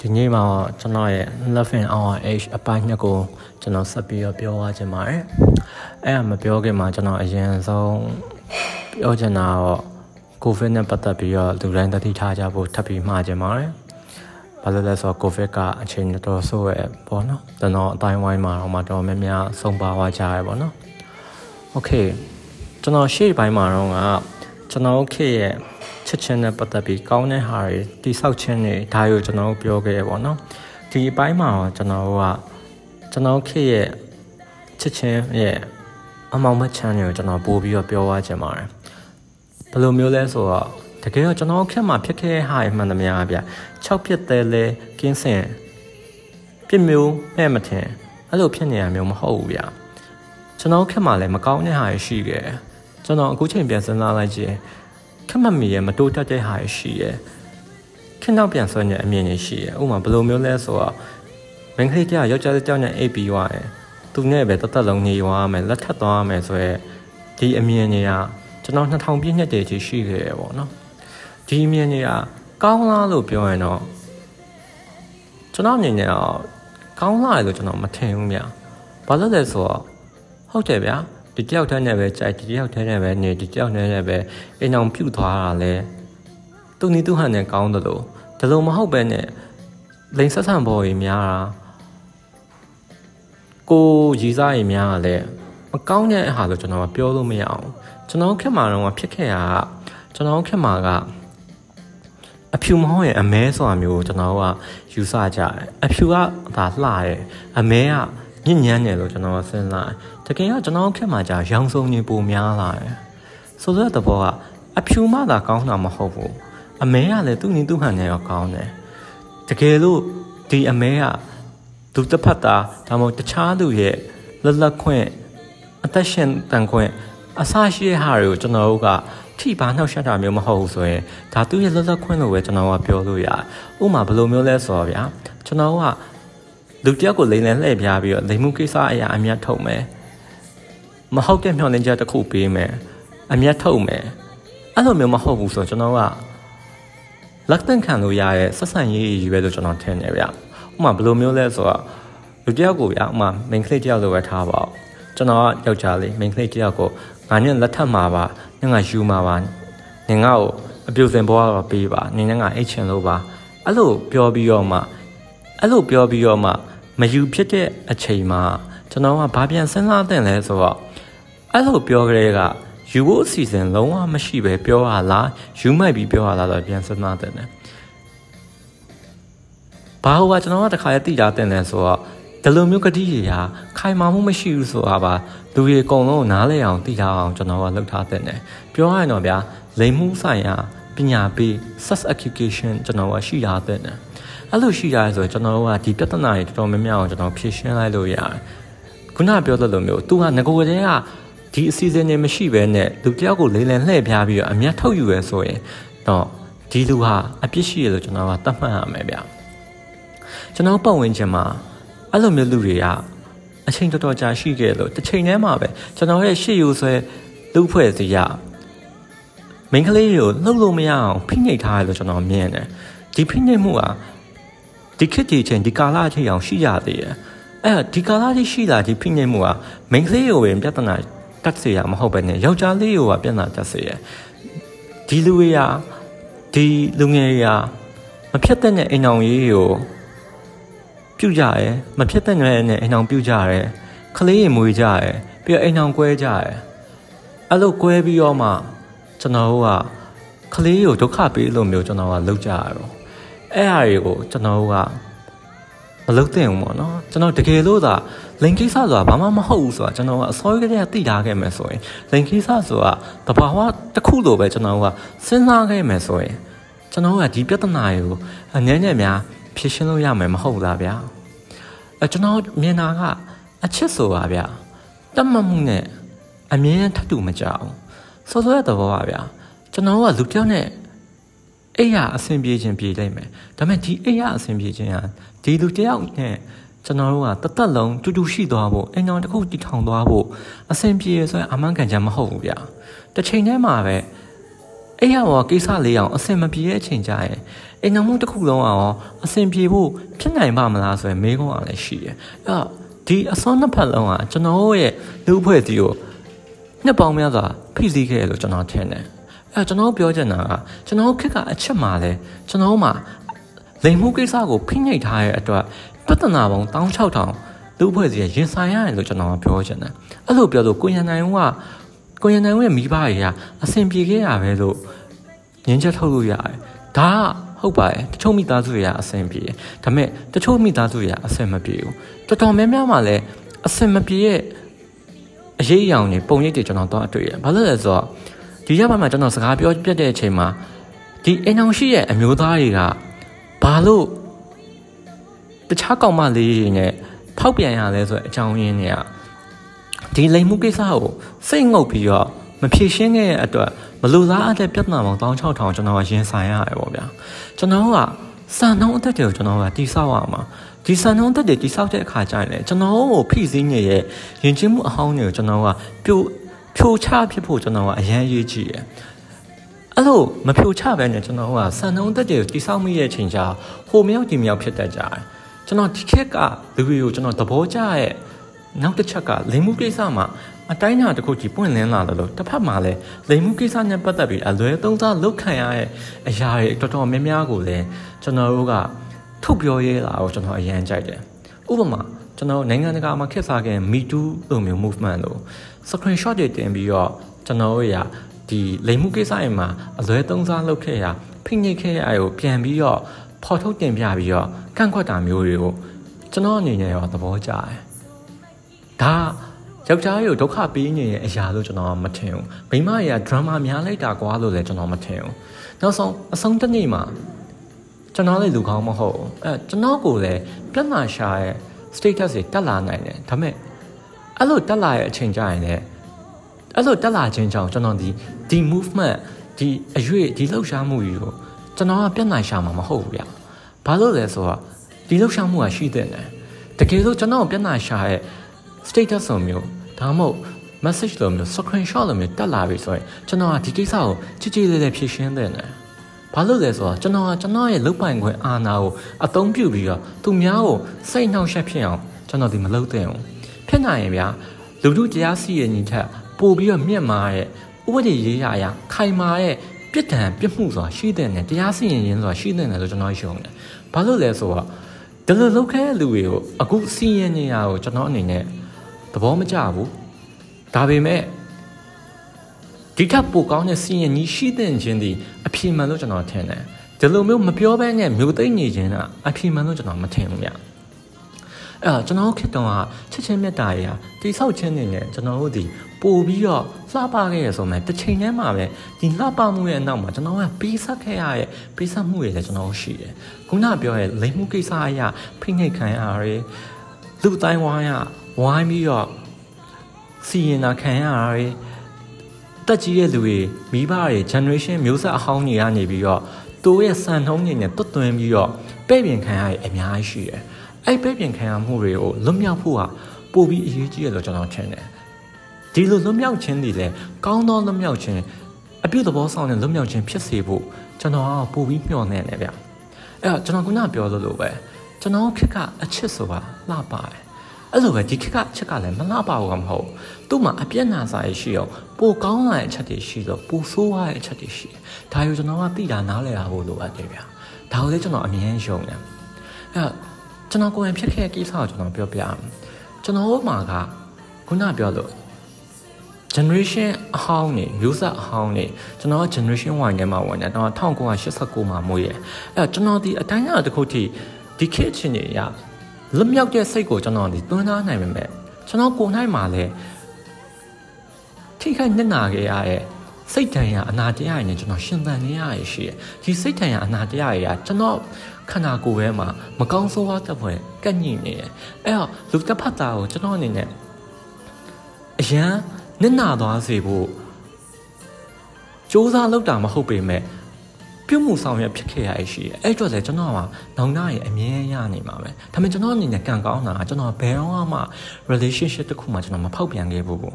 ဒီနေ့မှာကျွန်တော်ရဲ့ Love and Our Age အပိုင်းနှစ်ကိုကျွန်တော်ဆက်ပြီးတော့ပြောသွားခြင်းပါတယ်အဲ့ဒါမပြောခင်မှာကျွန်တော်အရင်ဆုံးပြောချင်တာတော့ COVID နဲ့ပတ်သက်ပြီးတော့လူတိုင်းသတိထားကြဖို့ထပ်ပြီးမှာခြင်းပါတယ်ဘာလို့လဲဆိုတော့ COVID ကအချိန်တော်ဆိုးရပေါ့နော်ကျွန်တော်အတိုင်းဝိုင်းမှာတော့မှတော်များများဆုံးပါသွားကြရပေါ့နော် Okay ကျွန်တော်ရှေ့ပိုင်းမှာတော့ ကကျွန်တော်ခေရဲ့ချစ်ချင်းနဲ့ပတ်သက်ပြီးကောင်းတဲ့ဟာတွေတိဆောက်ခြင်းတွေဒါကိုကျွန်တော်ပြောခဲ့ရပေါ့နော်ဒီအပိုင်းမှာတော့ကျွန်တော်ကကျွန်တော်ခေရဲ့ချစ်ချင်းရဲ့အမောင်မချမ်းတွေကိုကျွန်တော်ပို့ပြီးတော့ပြောသွားခြင်းပါတယ်ဘယ်လိုမျိုးလဲဆိုတော့တကယ်တော့ကျွန်တော်ခက်မှာဖြစ်ခဲ့တဲ့ဟာတွေမှန်သမျှဗျ6ပြစ်သေးလဲကင်းစင်ပြစ်မျိုးမဲ့မထင်အဲ့လိုဖြစ်နေရမျိုးမဟုတ်ဘူးဗျကျွန်တော်ခက်မှာလည်းမကောင်းတဲ့ဟာတွေရှိခဲ့ ကျွန်တော်အခုချိန်ပြန်စဉ်းစားလိုက်ကြည့်ခက်မမီရဲ့မတိုးတက်တဲ့ဟာတွေရှိရဲ့ခင်းနောက်ပြန်ဆွဲနေအမြင်တွေရှိရဲ့ဥပမာဘယ်လိုမျိုးလဲဆိုတော့မင်းကလေးတယောက်ယောက်ျားတစ်ယောက်နဲ့အိပ်ပြီးသွားတယ်သူနဲ့ပဲတသက်လုံးနေသွားရမယ်လက်ထပ်သွားရမယ်ဆိုရဲဒီအမြင်တွေကကျွန်တော်2000ပြည့်နှစ်တည်းကြီးရှိခဲ့ရပေါ့နော်ဒီအမြင်တွေကကောင်းလားလို့ပြောရင်တော့ကျွန်တော်အနေနဲ့တော့ကောင်းလားလို့ကျွန်တော်မထင်ဘူးမြဘာလို့လဲဆိုတော့ဟုတ်တယ်ဗျာဒီ တယောက်တည်းနဲ့ပဲကြိုက်ဒီတယောက်တည်းနဲ့ပဲနေဒီတယောက်တည်းနဲ့ပဲအိမ်အောင်ပြုတ်သွားတာလဲသူနီသူဟန်နဲ့ကောင်းတယ်လို့ဒါလို့မဟုတ်ပဲနဲ့လိန်ဆက်ဆံပေါ်ကြီးများတာကိုရည်စားရင်များကလည်းမကောင်းတဲ့အဟာလို့ကျွန်တော်ပြောလို့မရအောင်ကျွန်တော်ခက်မှာတော့ဖြစ်ခဲ့တာကကျွန်တော်ခက်မှာကအဖြူမဟုတ်ရင်အမဲဆိုတာမျိုးကျွန်တော်ကယူဆကြတယ်အဖြူကဒါလှတယ်အမဲက ညဉ့်ညမ်းတယ်လို့ကျွန်တော်စဉ်းစားတကယ်ကကျွန်တော်ခက်မှာကြာရောင်စုံနေပုံများလာတယ်ဆိုတော့တဘောကအဖြူမှသာကောင်းတာမဟုတ်ဘူးအမဲကလည်းသူ့နည်းသူ့ဟန်နဲ့ရောကောင်းတယ်တကယ်လို့ဒီအမဲကသူတစ်ဖက်သားဒါမှမဟုတ်တခြားသူရဲ့လက်လက်ခွင့်အသက်ရှင်တန်ခွင့်အဆရှိတဲ့ဟာတွေကိုကျွန်တော်တို့ကထိပါနှောက်ရှက်တာမျိုးမဟုတ်ဘူးဆိုရင်ဒါသူ့ရဲ့လက်လက်ခွင့်လို့ပဲကျွန်တော်ကပြောလို့ရတယ်။ဥပမာဘယ်လိုမျိုးလဲဆိုတော့ဗျာကျွန်တော်က လူတယောက်ကိုလိန်လည်လှည့်ပြားပြီးတော့လိန်မှုကိစ္စအရာအမျက်ထုတ်မယ်။မဟုတ်တဲ့မျှော်လင့်ချက်တစ်ခုပေးမယ်။အမျက်ထုတ်မယ်။အဲ့လိုမျိုးမဟုတ်ဘူးဆိုတော့ကျွန်တော်ကလက်တန့်ခံလို့ရရဲ့ဆက်ဆံရေးရည်ပဲလို့ကျွန်တော်ထင်တယ်ဗျာ။ဥပမာဘယ်လိုမျိုးလဲဆိုတော့လူတယောက်ကိုဗျာဥပမာ main ကလေးတယောက်လိုပဲထားပါဦး။ကျွန်တော်ကယောက်ျားလေး main ကလေးတယောက်ကိုငါညလက်ထပ်မှာပါနင်ကယူမှာပါနင်ငါ့ကိုအပြုစင်ပေါ်တော့ပေးပါနင်ငါအိတ်ချင်လို့ပါအဲ့လိုပြောပြီးတော့မှ အဲ့လိုပြောပြီးတော့မှမယူဖြစ်တဲ့အချိန်မှာကျွန်တော်ကဘာပြန်စဉ်းစားတဲ့လဲဆိုတော့အဲ့လိုပြောကြတဲ့ကယူဖို့အစီအစဉ်လုံးဝမရှိပဲပြောရလားယူမိုက်ပြီးပြောရလားတော့ပြန်စဉ်းစားတဲ့တယ်ဘာဟိုကကျွန်တော်ကတခါရတိတာတဲ့လဲဆိုတော့ဒီလိုမျိုးကတိရရာခိုင်မာမှုမရှိဘူးဆိုတာပါလူတွေအကုန်လုံးနားလဲအောင်သိထားအောင်ကျွန်တော်ကလုပ်ထားတဲ့တယ်ပြောရရင်တော့ဗျာလိမ်မှုဆိုင်ရာပညာပေး sex education ကျွန်တော်ကရှိထားတဲ့တယ် အဲ့လိုရှိထားဆိုရင်ကျွန်တော်တို့ကဒီပြဿနာတွေတော်တော်များများအောင်ကျွန်တော်ဖြေရှင်းလိုက်လို့ရတယ်ခုနပြောတဲ့လိုမျိုးသူကငကိုတဲ့ကဒီအစီအစဉ်တွေမရှိဘဲနဲ့လူတယောက်ကိုလိမ်လည်လှည့်ပြားပြီးတော့အမျက်ထုတ်ယူရဲဆိုရင်တော့ဒီလူဟာအပြစ်ရှိရလို့ကျွန်တော်ကသတ်မှတ်ရမယ်ဗျကျွန်တော်ပတ်ဝန်းကျင်မှာအဲ့လိုမျိုးလူတွေကအချိန်တော်တော်ကြာရှိခဲ့လို့တစ်ချိန်တည်းမှာပဲကျွန်တော်ရဲ့ရှေ့ယူဆွဲလူဖွဲ့စီရမိန်းကလေးတွေကိုလှုပ်လို့မရအောင်ဖိနှိပ်ထားရလို့ကျွန်တော်မြင်တယ်ဒီဖိနှိပ်မှုက ဒီခေတ်ဒီချိန်ဒီကာလအချိန်အောင်ရှိရသေးတယ်အဲ့ဒီကာလကြီးရှိလာဒီဖိနှိပ်မှုကမိန်းကလေးကိုပဲပြဿနာတက်စေရမဟုတ်ပဲနဲ့ယောက်ျားလေးကိုကပြဿနာတက်စေရဒီလူတွေကဒီလူငယ်တွေကမဖြတ်တဲ့အိမ်အောင်ရေးကိုပြုတ်ကြရဲမဖြစ်တဲ့နယ်နဲ့အိမ်အောင်ပြုတ်ကြရဲခလေးရင်မွေးကြရဲပြီးတော့အိမ်အောင်ကွဲကြရဲအဲ့လိုကွဲပြီးတော့မှကျွန်တော်တို့ကခလေးကိုဒုက္ခပေးလို့မျိုးကျွန်တော်ကလုပ်ကြရတော့ အဲ့အရာတွေကိုကျွန်တော်တို့ကမလုပ်သင့်ဘူးပေါ့နော်ကျွန်တော်တကယ်လို့သာလိန်ကိစ္စဆိုတာဘာမှမဟုတ်ဘူးဆိုတာကျွန်တော်ကအစောကြီးကတည်းကသိထားခဲ့မယ်ဆိုရင်လိန်ကိစ္စဆိုတာတဘာဝတစ်ခုလိုပဲကျွန်တော်ကစဉ်းစားခဲ့မယ်ဆိုရင်ကျွန်တော်ကဒီပြဿနာတွေကိုအငြင်းနဲ့များဖြေရှင်းလို့ရမယ်မဟုတ်လားဗျာအဲကျွန်တော်မြင်တာကအချစ်ဆိုပါဗျာတတ်မှတ်မှုနဲ့အမြင်ထပ်တူမကြအောင်စောစောရတဲ့ဘောပါဗျာကျွန်တော်ကလူပြောင်းနဲ့ အိယာအဆင်ပြေခြင်းပြေလိုက်မယ်ဒါပေမဲ့ဒီအိယာအဆင်ပြေခြင်းဟာဒီလူတယောက်နဲ့ကျွန်တော်တို့ကတသက်လုံးတူတူရှိသွားဖို့အိမ်တော်တစ်ခုတည်ထောင်သွားဖို့အဆင်ပြေဆိုရင်အမှန်ကန်ချက်မဟုတ်ဘူးဗျာတစ်ချိန်တည်းမှာပဲအဲ့ရဘောကိစ္စလေးအောင်အဆင်မပြေတဲ့အချိန်ကြရင်အိမ်တော်မှုတစ်ခုလုံးအောင်အဆင်ပြေဖို့ဖြစ်နိုင်ပါမလားဆိုရင်မေးခွန်းအောင်လည်းရှိတယ်အဲ့တော့ဒီအစွမ်းနှစ်ဖက်လုံးကကျွန်တော်ရဲ့လူဖွဲ့စီကိုနှစ်ပေါင်းများစွာဖိစီးခဲ့လို့ကျွန်တော်ထင်တယ် အဲ့ကျွန်တော်ပြောချင်တာကကျွန်တော်ခက်ကအချက်မှလဲကျွန်တော်မှလိမ်မှုကိစ္စကိုဖိနှိပ်ထားတဲ့အတွက်ပြဿနာပေါင်း16000လူဖွဲ့စီရင်ဆိုင်ရတယ်လို့ကျွန်တော်ပြောချင်တယ်အဲ့လိုပြောလို့ကိုရန်နိုင်ကကိုရန်နိုင်ရဲ့မိဘတွေကအဆင်ပြေခဲ့ရပဲလို့ငင်းချက်ထုတ်လို့ရတယ်ဒါကဟုတ်ပါတယ်တချို့မိသားစုတွေကအဆင်ပြေတယ်ဒါပေမဲ့တချို့မိသားစုတွေကအဆင်မပြေဘူးတော်တော်များများမှလည်းအဆင်မပြေရဲ့အရေးအယောင်တွေပုံရိပ်တွေကျွန်တော်တော့အတွေ့ရဘာလို့လဲဆိုတော့ ဒီရက်ပိုင်းမှာကျွန်တော်စကားပြောပြတဲ့အချိန်မှာဒီအိမ်အောင်ရှိရဲ့အမျိုးသားတွေကဘာလို့တခြားကောင်မလေးတွေနဲ့ဖောက်ပြန်ရလဲဆိုတဲ့အကြောင်းရင်းတွေကဒီလိမ်မှုကိစ္စကိုစိတ်ငုပ်ပြီးတော့မဖြေရှင်းခဲ့တဲ့အတွက်မလူသားအတဲ့ပြဿနာပေါင်း16000ကျွန်တော်ရင်ဆိုင်ရတယ်ပေါ့ဗျာကျွန်တော်ကစံနှုန်းအသက်တွေကိုကျွန်တော်ကတိဆောက်ရမှာဒီစံနှုန်းသက်တွေတိဆောက်တဲ့အခါကျရင်လည်းကျွန်တော်ကိုဖိစီးနေရဲ့ယဉ်ကျေးမှုအဟောင်းတွေကိုကျွန်တော်ကပြို ဖြိုချဖြစ်ဖို့ကျွန်တော်ကအရန်ရေးကြည့်ရယ်အဲ့လိုမဖြိုချပဲနဲ့ကျွန်တော်ကစံနှုန်းသက်တွေကိုတိဆောက်မိရဲ့အချိန်ကျဟိုမြောက်ဒီမြောက်ဖြစ်တတ်ကြတယ်ကျွန်တော်ဒီခက်ကလူတွေကိုကျွန်တော်သဘောကျရဲ့နောက်တစ်ချက်ကလိမ်မှုကိစ္စမှာအတိုင်းအတာတစ်ခုကြီးပွင့်လင်းလာတယ်လို့တစ်ဖက်မှာလည်းလိမ်မှုကိစ္စနဲ့ပတ်သက်ပြီးအလွဲသုံးစားလုပ်ခံရတဲ့အရာတွေတော်တော်များများကိုလည်းကျွန်တော်တို့ကထုတ်ပြောရဲတာကိုကျွန်တော်အရန်ကြိုက်တယ်ဥပမာကျွန်တော်နိုင်ငံတကာမှာခက်စားခဲ့ Me Too လိုမျိုး movement လို့ screenshot တွေတင်ပြီးတော့ကျွန်တော်တို့ရဒီလိမ်မှုကိစ္စတွေမှာအလွဲသုံးစားလုပ်ခဲ့ရဖိနှိပ်ခဲ့ရအကိုပြန်ပြီးတော့ဖော်ထုတ်တင်ပြပြီးတော့ကန့်ကွက်တာမျိုးတွေကိုကျွန်တော်အနေနဲ့ရောသဘောကျတယ်ဒါယောက်ျားကိုဒုက္ခပေးနေတဲ့အရာလို့ကျွန်တော်မထင်ဘူးမိန်းမတွေကဒရမာများလိုက်တာကွာလို့လည်းကျွန်တော်မထင်ဘူးနောက်ဆုံးအဆုံးတစ်နေ့မှာကျွန်တော်လည်းလူကောင်းမဟုတ်ဘူးအဲကျွန်တော်ကိုလည်းပြဿနာရှာရဲ့ status တွေတက်လာနိုင်တယ်ဒါပေမဲ့ အဲ့လိုတက်လာရဲ့အချိန်ကျရင်လည်းအဲ့လိုတက်လာခြင်းကြောင့်ကျွန်တော်ဒီဒီ movement ဒီအရွေ့ဒီလှုပ်ရှားမှုကြီးကိုကျွန်တော်ကပြဿနာရှာမှာမဟုတ်ဘူးဗျဘာလို့လဲဆိုတော့ဒီလှုပ်ရှားမှုကရှိတဲ့တယ်တကယ်လို့ကျွန်တော်ပြဿနာရှာရဲ့ status ဆိုမျိုးဒါမှမဟုတ် message လိုမျိုး screenshot လိုမျိုးတက်လာပြီဆိုရင်ကျွန်တော်ကဒီကိစ္စကိုကြည်ကြည်လေးလေးဖြည့်ရှင်းတဲ့တယ်ဘာလို့လဲဆိုတော့ကျွန်တော်ကကျွန်တော်ရဲ့လုတ်ပိုင်ခွင့်အာဏာကိုအသုံးပြုပြီးတော့သူများကိုစိတ်နှောင့်ယှက်ဖြစ်အောင်ကျွန်တော်ဒီမလုပ်သင့်ဘူး ဖြစ်နိုင်ရင်ဗျာလူတို့တရားစီရင်ညီထက်ပို့ပြီးတော့မြင့်မာတဲ့ဥပဒေရေးရာအရာခိုင်မာတဲ့ပြစ်ဒဏ်ပြစ်မှုဆိုတာရှိတဲ့နဲ့တရားစီရင်ရင်းဆိုတာရှိတဲ့နဲ့လို့ကျွန်တော်ရှုံတယ်ဘာလို့လဲဆိုတော့ဒီလိုလုပ်ခဲ့တဲ့လူတွေကိုအခုစီရင်နေရကိုကျွန်တော်အနေနဲ့သဘောမကျဘူးဒါပေမဲ့ဒီထက်ပိုကောင်းတဲ့စီရင်ကြီးရှိတဲ့ခြင်းဒီအပြည့်မှန်လို့ကျွန်တော်ထင်တယ်ဒီလိုမျိုးမပြောဘဲနဲ့မျိုးသိမ့်နေခြင်းကအပြည့်မှန်လို့ကျွန်တော်မထင်ဘူးဗျ အဲ့တော့ကျွန်တော်ခေတ္တကချစ်ချင်းမြတ်တာတွေဟာတိဆောက်ခြင်းနေနဲ့ကျွန်တော်တို့ဒီပို့ပြီးတော့လှပခဲ့ရဆိုမှတစ်ချိန်တည်းမှာပဲဒီလှပမှုရဲ့အနောက်မှာကျွန်တော်ကပေးဆက်ခဲ့ရရဲ့ပေးဆက်မှုတွေလည်းကျွန်တော်ရှိတယ်ခုနပြောရဲ့လိမ်မှုကိစ္စအရာဖိနှိပ်ခံရရလူတိုင်းဝါရဝိုင်းပြီးတော့စီရင်တာခံရတာတွေတက်ကြီးရဲ့လူတွေမိဘတွေ generation မျိုးဆက်အဟောင်းတွေကနေပြီးတော့သူရဲ့စံနှုန်းတွေနဲ့တွတ်သွင်းပြီးတော့ပဲ့ပြင်ခံရတဲ့အများကြီးရှိတယ်။ အဲ့ပဲ့ပြင်ခံရမှုတွေကိုလွတ်မြောက်ဖို့ဟာပိုပြီးအရေးကြီးတယ်လို့ကျွန်တော်ထင်တယ်။ဒီလိုလွတ်မြောက်ခြင်းတွေလည်းကောင်းသောလွတ်မြောက်ခြင်းအပြုသဘောဆောင်တဲ့လွတ်မြောက်ခြင်းဖြစ်စေဖို့ကျွန်တော်ကပိုပြီးမျှော်နေတယ်ဗျ။အဲ့တော့ကျွန်တော်ခုနပြောသလိုပဲကျွန်တော်ခက်ကအချစ်ဆိုတာလှပါတယ်အဲ့လိုပဲဒီခက်ကအချက်ကလည်းမလှပဘူးကမဟုတ်သူ့မှာအပြက်နာစာရရှိအောင်ပိုကောင်းလာတဲ့အချက်တွေရှိတော့ပိုဆိုးသွားတဲ့အချက်တွေရှိတယ်ဒါကိုကျွန်တော်ကသိတာနားလည်တာဖို့လိုအပ်တယ်ဗျာဒါကိုလည်းကျွန်တော်အမြင်ရှုံတယ်အဲ့ ကျွန်တော်ကိုယ်ရင်ဖြစ်ခဲ့တဲ့ကိစ္စကိုကျွန်တော်ပြောပြအောင်ကျွန်တော်တို့မှာကခုနပြောလို့ generation အဟောင်းနေမျိုးဆက်အဟောင်းနေကျွန်တော် generation Y ထဲမှာဝင်တယ်ကျွန်တော်1989မှာမွေးရအဲ့ကျွန်တော်ဒီအတိုင်းအတာတစ်ခုထိဒီခေတ်ချင်းတွေရလွတ်မြောက်တဲ့စိတ်ကိုကျွန်တော်ဒီသွန်းသားနိုင်ပေမဲ့ကျွန်တော်ကိုယ်နိုင်မှာလည်းထိခိုက်ညနာခဲ့ရတဲ့စိတ်တန်ရာအနာတရားတွေနဲ့ကျွန်တော်ရှင်သန်နေရရရှိတယ်ဒီစိတ်တန်ရာအနာတရားတွေကကျွန်တော် ခန္ဓာကိုယ်ထဲမှာမကောင်းဆိုးဝါးတဲ့ဘွယ်ကန့်ညိနေတယ်အဲ့တော့လူတစ်ဖက်သားကိုကျွန်တော်အနေနဲ့အရန်နစ်နာသွားစေဖို့စ조사လောက်တာမဟုတ်ပေမဲ့ပြုမှုဆောင်ရွက်ဖြစ်ခဲ့ရရှိတယ်အဲ့တော့လေကျွန်တော်ကနောင်တရဲ့အမြဲရနေမှာပဲဒါပေမဲ့ကျွန်တော်အနေနဲ့ကံကောင်းတာကကျွန်တော်ဘယ်တော့မှ relationship တစ်ခုမှကျွန်တော်မဖောက်ပြန်ခဲ့ဘူး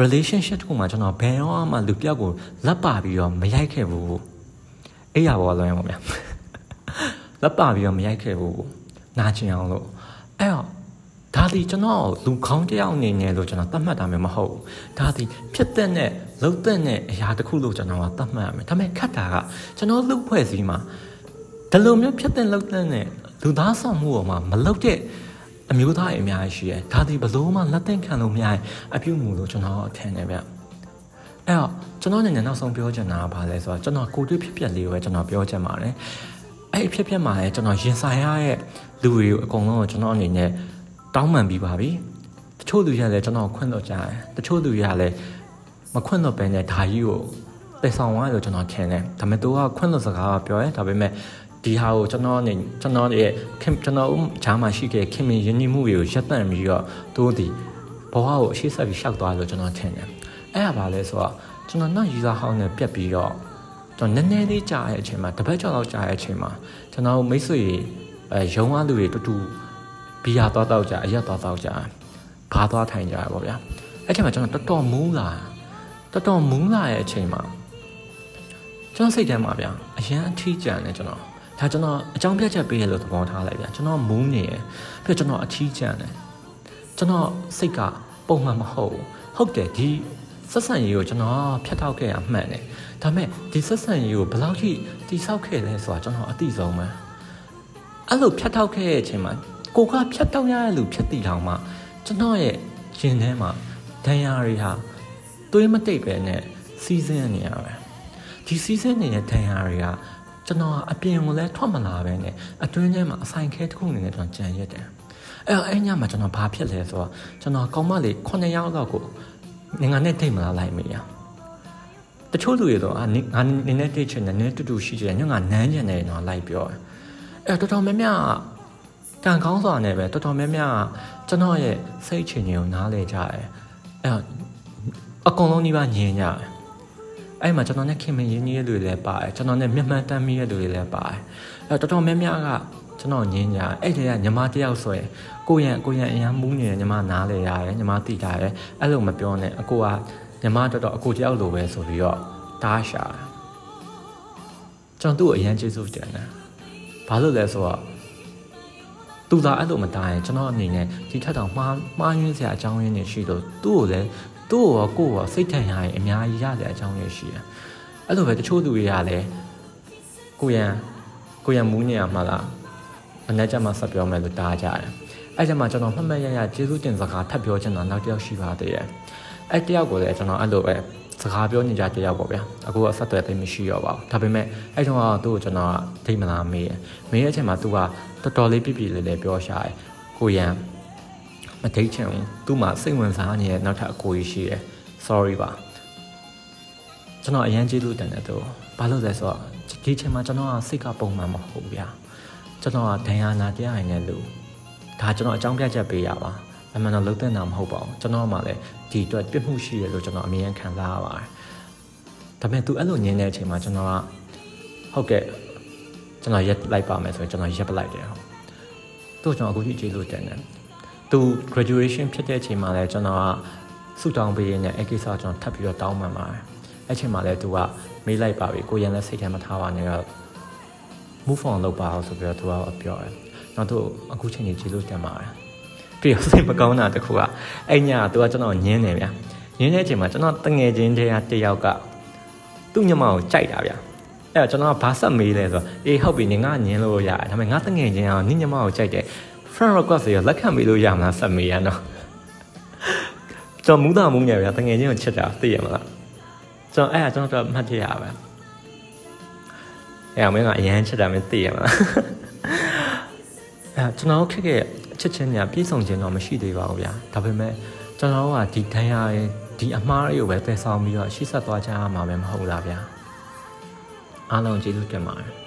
relationship တစ်ခုမှကျွန်တော်ဘယ်တော့မှလူပြောက်ကိုလက်ပါပြီးတော့မရိုက်ခဲ့ဘူးအဲ့ရပါလွန်ရပါဗျာ လက်ပါပြီးတော့မရိုက်ခဲ့ဘူးနာကျင်အောင်လို့အဲ့တော့ဒါဒီကျွန်တော်လူခေါင်းတယောက်အနေနဲ့လို့ကျွန်တော်သတ်မှတ်တာမျိုးမဟုတ်ဘူးဒါဒီဖြစ်တဲ့နဲ့လှုပ်တဲ့နဲ့အရာတစ်ခုလို့ကျွန်တော်ကသတ်မှတ်ရမယ်ဒါပေမဲ့ခက်တာကကျွန်တော်လှုပ်ဖွဲ့စည်းမှာဒီလိုမျိုးဖြစ်တဲ့လှုပ်တဲ့နဲ့လူသားဆောင်မှုပေါ်မှာမလှုပ်တဲ့အမျိုးသားတွေအများကြီးရှိတယ်ဒါဒီဘလို့မှလက်သင့်ခံလို့မရရင်အပြုမှုလို့ကျွန်တော်ထင်တယ်ဗျအဲ့တော့ကျွန်တော်အနေနဲ့နောက်ဆုံးပြောချင်တာကဘာလဲဆိုတော့ကျွန်တော်ကိုတွေ့ဖြစ်ပျက်လေးကိုပဲကျွန်တော်ပြောချင်ပါတယ် အဲ့ဖြစ်ပျက်မှာလည်းကျွန်တော်ရင်ဆိုင်ရတဲ့လူတွေကိုအကုန်လုံးကိုကျွန်တော်အနေနဲ့တောင်းပန်ပြီးပါပြီတချို့လူတွေကလည်းကျွန်တော်ခွင့်လို့ကြားတယ်တချို့လူတွေကလည်းမခွင့်လို့ပဲနဲ့ဓာကြီးကိုတည်ဆောင်သွားလို့ကျွန်တော်ထင်တယ်ဒါပေမဲ့သူကခွင့်လို့စကားပြောရဲဒါပေမဲ့ဒီဟာကိုကျွန်တော်နေကျွန်တော်ရဲ့ခင်ကျွန်တော်ဂျားမှာရှိခဲ့ခင်မင်းယဉ်ကျေးမှုတွေကိုရပ်တန့်ပြီးတော့သူဒီဘဝကိုအရှိဆက်ပြီးရှောက်သွားလို့ကျွန်တော်ထင်တယ်အဲ့ဒါပါလဲဆိုတော့ကျွန်တော်နောက်ယူဆဟောင်းနဲ့ပြက်ပြီးတော့ ကျွန်တော်နည်းနည်းလေးကြာတဲ့အချိန်မှာတပတ်ကျော်လောက်ကြာတဲ့အချိန်မှာကျွန်တော်မိတ်ဆွေအဲရုံးအားလူတွေတူတူဘီယာသွားတော့ကြအရက်သွားတော့ကြဘာသွားထိုင်ကြရပါဗျာအဲ့ချိန်မှာကျွန်တော်တော်တော်မူးလာတော်တော်မူးလာရဲ့အချိန်မှာကျွန်တော်စိတ်ထဲမှာဗျာအရန်အထီးကျန်တယ်ကျွန်တော်ဒါကျွန်တော်အကြောင်းပြချက်ပေးရလို့သဘောထားလိုက်ဗျာကျွန်တော်မူးနေရပြီးကျွန်တော်အထီးကျန်တယ်ကျွန်တော်စိတ်ကပုံမှန်မဟုတ်ဘူးဟုတ်တယ်ဒီ ဆက်ဆံရေးကိုကျွန်တော်ဖျက်ထောက်ခဲ့ရမှန်တယ်ဒါပေမဲ့ဒီဆက်ဆံရေးကိုဘယ်လောက်ထိတိဆောက်ခဲ့လဲဆိုတာကျွန်တော်အသိဆုံးပဲအဲ့လိုဖျက်ထောက်ခဲ့တဲ့အချိန်မှာကိုကဖြတ်တောက်ရတဲ့လူဖြတ်တည်ထောင်မှကျွန်တော်ရဲ့ရင်ထဲမှာဒဏ်ရာတွေဟာသွေးမတိတ်ပဲနဲ့စီးစင်းနေရပဲဒီစီးစင်းနေတဲ့ဒဏ်ရာတွေကကျွန်တော်အပြင်ကိုလည်းထွက်မလာပဲနဲ့အတွင်းထဲမှာအဆိုင်ခဲတစ်ခုအနေနဲ့ကျွန်တော်ကြံရက်တယ်အဲ့တော့အဲ့ညမှာကျွန်တော်ဘာဖြစ်လဲဆိုတော့ကျွန်တော်ကောင်းမလေး9ယောက်လောက်ကို ငငါနဲ့တိတ်မလာလိုက်မိရတချို့လူတွေတော့ငါနင်းနဲ့တိတ်ချင်တယ်နင်းတူတူရှိတယ်ညငါနမ်းချင်တယ်တော့လိုက်ပြောအဲ့တော်တော်များများကံကောင်းစွာနဲ့ပဲတော်တော်များများကျွန်တော်ရဲ့စိတ်ချင်ကိုနားလဲကြတယ်အဲ့အကုန်လုံးကြီးပါညင်ကြတယ်အဲ့မှာကျွန်တော်နဲ့ခင်မင်းရင်းကြီးရဲ့လူတွေလည်းပါတယ်ကျွန်တော်နဲ့မျက်မှန်တမ်းမိရဲ့လူတွေလည်းပါတယ်အဲ့တော်တော်များများက ကျွန်တော်ညင်းကြအဲ့ဒီကညီမတယောက်ဆိုရင်ကိုရံကိုရံအရန်မူးနေတယ်ညီမနားလေရတယ်ညီမတိတာရတယ်အဲ့လိုမပြောနဲ့အကိုကညီမတော်တော်အကိုတယောက်လိုပဲဆိုပြီးတော့တားရှာကျွန်တော်သူ့အရန်ကျေးဇူးတင်တယ်ဘာလို့လဲဆိုတော့သူသာအဲ့လိုမတားရင်ကျွန်တော်အနေနဲ့ဒီထက်တောင်မှားမှားယွင်းစရာအကြောင်းရင်းတွေရှိတော့သူ့ကိုလည်းသူ့ကိုကိုယ်ရောစိတ်ထန်ရရင်အများကြီးရတဲ့အကြောင်းရင်းရှိတယ်အဲ့လိုပဲတချို့သူတွေကလည်းကိုရန်ကိုရန်မူးနေရမှာလား မနေ့ကမှဆက်ပြောမယ်လို့တားကြတယ်အဲ့ကျမှကျွန်တော်မှတ်မှတ်ရရကျေးဇူးတင်စကားထပ်ပြောချင်တာနောက်တစ်ယောက်ရှိပါသေးတယ်အဲ့တယောက်ကိုလည်းကျွန်တော်အဲ့လိုပဲစကားပြောနေကြတယောက်ပေါ့ဗျာအခုကဆက်သွယ်သိမရှိတော့ပါဘူးဒါပေမဲ့အဲ့တုန်းကသူ့ကိုကျွန်တော်ကဒိတ်မလားမေးတယ်မေးတဲ့အချိန်မှာ तू ကတော်တော်လေးပြပြလေးလေးပြောရှာတယ်ကိုရန်မဒိတ်ချင်ဘူးသူ့မှာစိတ်ဝင်စားနေတဲ့နောက်ထပ်အကိုကြီးရှိတယ် sorry ပါကျွန်တော်အရန်ကျေးဇူးတင်တယ်သူဘာလို့လဲဆိုတော့ဒီချိန်မှာကျွန်တော်ကစိတ်ကပုံမှန်မဟုတ်ဗျာ ကျွန်တော်ကဒဏ်ရာနာတရားရင်လည်းလူဒါကျွန်တော်အကြောင်းပြချက်ပေးရပါအမှန်တော့လုံးတဲ့နာမဟုတ်ပါဘူးကျွန်တော်မှလည်းဒီအတွက်ပြစ်မှုရှိတယ်လို့ကျွန်တော်အမြင်ခံစားရပါတယ်ဒါပေမဲ့ तू အဲ့လိုညင်းတဲ့အချိန်မှာကျွန်တော်ကဟုတ်ကဲ့ကျွန်တော်ရက်လိုက်ပါမယ်ဆိုရင်ကျွန်တော်ရက်ပလိုက်တယ်ဟုတ်သူ့ကျွန်တော်အခုကြီးကျေးဇူးတင်တယ်သူ graduation ဖြစ်တဲ့အချိန်မှာလည်းကျွန်တော်ကဆုတောင်းပေးရင်းနဲ့အဲ့ကိစ္စကျွန်တော်ထပ်ပြီးတော့တောင်းပန်ပါတယ်အဲ့ချိန်မှာလည်းသူကမေးလိုက်ပါပြီကိုရန်လည်းစိတ်ထဲမှာထားပါနဲ့တော့ move on လုပ်ပါအောင်ဆိုပြီးတော့သူကပြောတယ်နောက်သူအခုချိန်ကြီးကျေးဇူးတင်ပါတယ်ပြီးတော့စိတ်မကောင်းတာတခုကအဲ့ညကသူကကျွန်တော်ညင်းနေဗျာညင်းတဲ့အချိန်မှာကျွန်တော်တငယ်ချင်းတည်းကတယောက်ကသူ့ညမကိုကြိုက်တာဗျာအဲ့တော့ကျွန်တော်ကဘာဆက်မေးလဲဆိုတော့အေးဟုတ်ပြီနေငါညင်းလို့ရတယ်ဒါပေမဲ့ငါတငယ်ချင်းအောင်နင့်ညမကိုကြိုက်တယ် friend request ရလက်ခံမေးလို့ရမလားဆက်မေးရတော့ကျွန်တော်မူးတာမူးနေဗျာတငယ်ချင်းကိုချစ်တာသိရမလားကျွန်တော်အဲ့ဒါကျွန်တော်တော့မှတ်ပြရပါ အဲ့မင်းကအရန်ချစ်တာမင်းသိရမလားအဲ့ကျွန်တော်ခက်ခဲ့အချက်ချင်းညာပြည့်စုံခြင်းတော့မရှိသေးပါဘူးဗျာဒါပေမဲ့ကျွန်တော်ကဒီဒဏ်ရာရဲ့ဒီအမားတွေကိုပဲပယ်ဆောင်ပြီးတော့ရှေ့ဆက်သွားကြရမှာပဲမဟုတ်လားဗျာအားလုံးကျေးဇူးတင်ပါတယ်